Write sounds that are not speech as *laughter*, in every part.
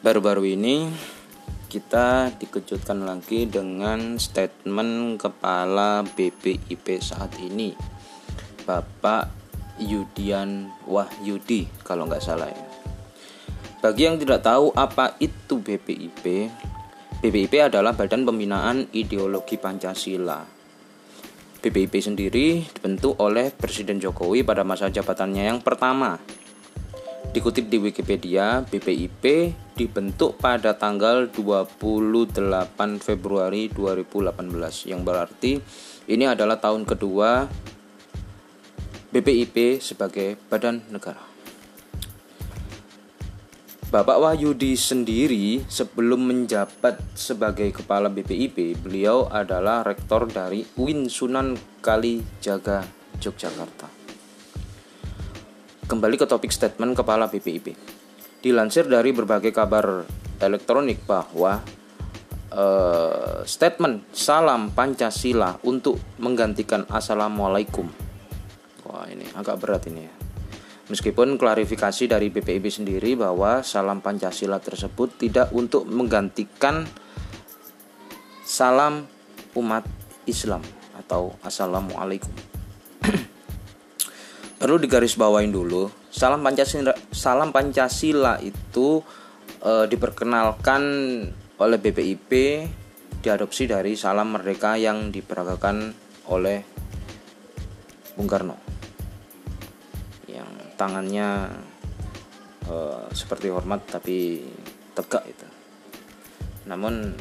Baru-baru ini kita dikejutkan lagi dengan statement kepala BPIP saat ini Bapak Yudian Wahyudi kalau nggak salah ya. Bagi yang tidak tahu apa itu BPIP, BPIP adalah Badan Pembinaan Ideologi Pancasila. BPIP sendiri dibentuk oleh Presiden Jokowi pada masa jabatannya yang pertama Dikutip di Wikipedia, BPIP dibentuk pada tanggal 28 Februari 2018 yang berarti ini adalah tahun kedua BPIP sebagai badan negara. Bapak Wahyudi sendiri sebelum menjabat sebagai kepala BPIP, beliau adalah rektor dari UIN Sunan Kalijaga Yogyakarta. Kembali ke topik statement Kepala BPIP. Dilansir dari berbagai kabar elektronik bahwa uh, statement salam Pancasila untuk menggantikan Assalamualaikum. Wah ini agak berat ini ya. Meskipun klarifikasi dari BPIP sendiri bahwa salam Pancasila tersebut tidak untuk menggantikan salam umat Islam atau Assalamualaikum. Perlu digarisbawain dulu salam pancasila salam pancasila itu e, diperkenalkan oleh BPIP diadopsi dari salam merdeka yang diperagakan oleh Bung Karno. Yang tangannya e, seperti hormat tapi tegak itu. Namun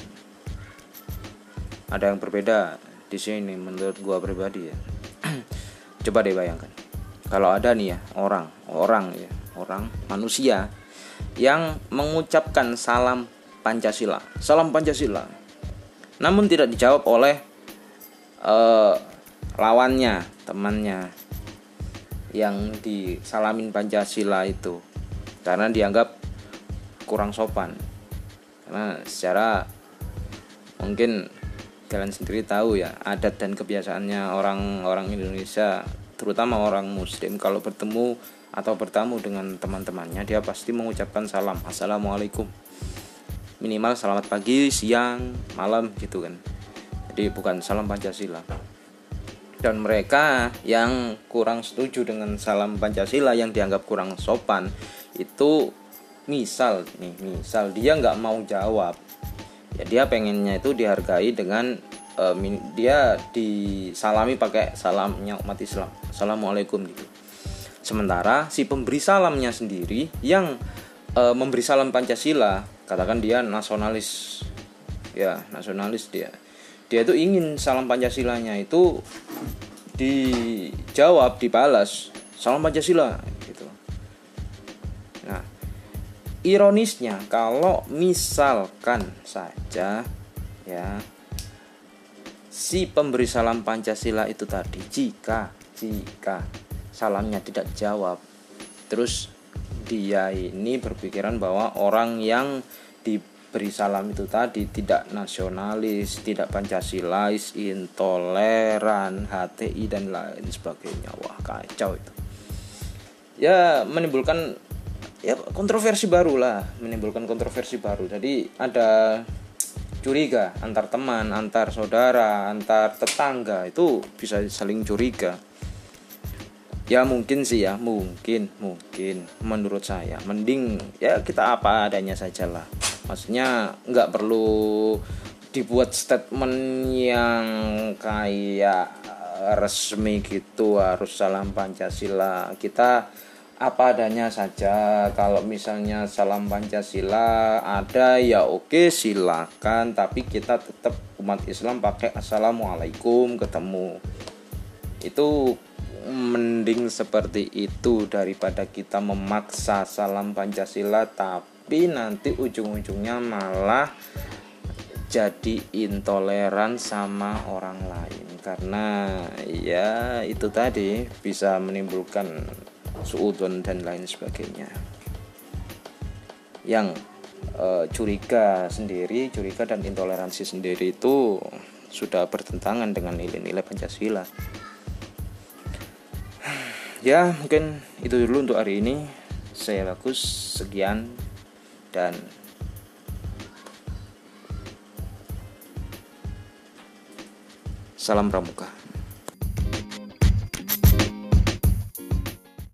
ada yang berbeda di sini menurut gua pribadi ya. *clears throat* Coba deh bayangkan kalau ada nih ya orang orang ya orang manusia yang mengucapkan salam Pancasila. Salam Pancasila. Namun tidak dijawab oleh uh, lawannya temannya yang disalamin Pancasila itu. Karena dianggap kurang sopan. Karena secara mungkin kalian sendiri tahu ya adat dan kebiasaannya orang-orang Indonesia terutama orang muslim kalau bertemu atau bertamu dengan teman-temannya dia pasti mengucapkan salam. Assalamualaikum. Minimal selamat pagi siang malam gitu kan. Jadi bukan salam pancasila. Dan mereka yang kurang setuju dengan salam pancasila yang dianggap kurang sopan itu misal nih misal dia nggak mau jawab. Ya dia pengennya itu dihargai dengan uh, dia disalami pakai salamnya umat Islam. Assalamualaikum gitu. Sementara si pemberi salamnya sendiri yang uh, memberi salam Pancasila katakan dia nasionalis. Ya nasionalis dia. Dia itu ingin salam Pancasilanya itu dijawab dibalas salam Pancasila gitu. Nah ironisnya kalau misalkan saja ya si pemberi salam Pancasila itu tadi jika jika salamnya tidak jawab terus dia ini berpikiran bahwa orang yang diberi salam itu tadi tidak nasionalis, tidak pancasilais, intoleran, HTI dan lain sebagainya. Wah, kacau itu. Ya, menimbulkan ya kontroversi baru lah, menimbulkan kontroversi baru. Jadi ada curiga antar teman, antar saudara, antar tetangga itu bisa saling curiga. Ya mungkin sih ya, mungkin, mungkin menurut saya mending ya kita apa adanya saja lah. Maksudnya nggak perlu dibuat statement yang kayak resmi gitu harus salam Pancasila. Kita apa adanya saja. Kalau misalnya salam Pancasila ada ya oke silakan. Tapi kita tetap umat Islam pakai assalamualaikum ketemu. Itu mending seperti itu daripada kita memaksa salam Pancasila. Tapi nanti ujung-ujungnya malah jadi intoleran sama orang lain. Karena ya itu tadi bisa menimbulkan suudon dan lain sebagainya. Yang e, curiga sendiri curiga dan intoleransi sendiri itu sudah bertentangan dengan nilai-nilai Pancasila. *sighs* Ya mungkin itu dulu untuk hari ini. Saya bagus sekian dan salam pramuka.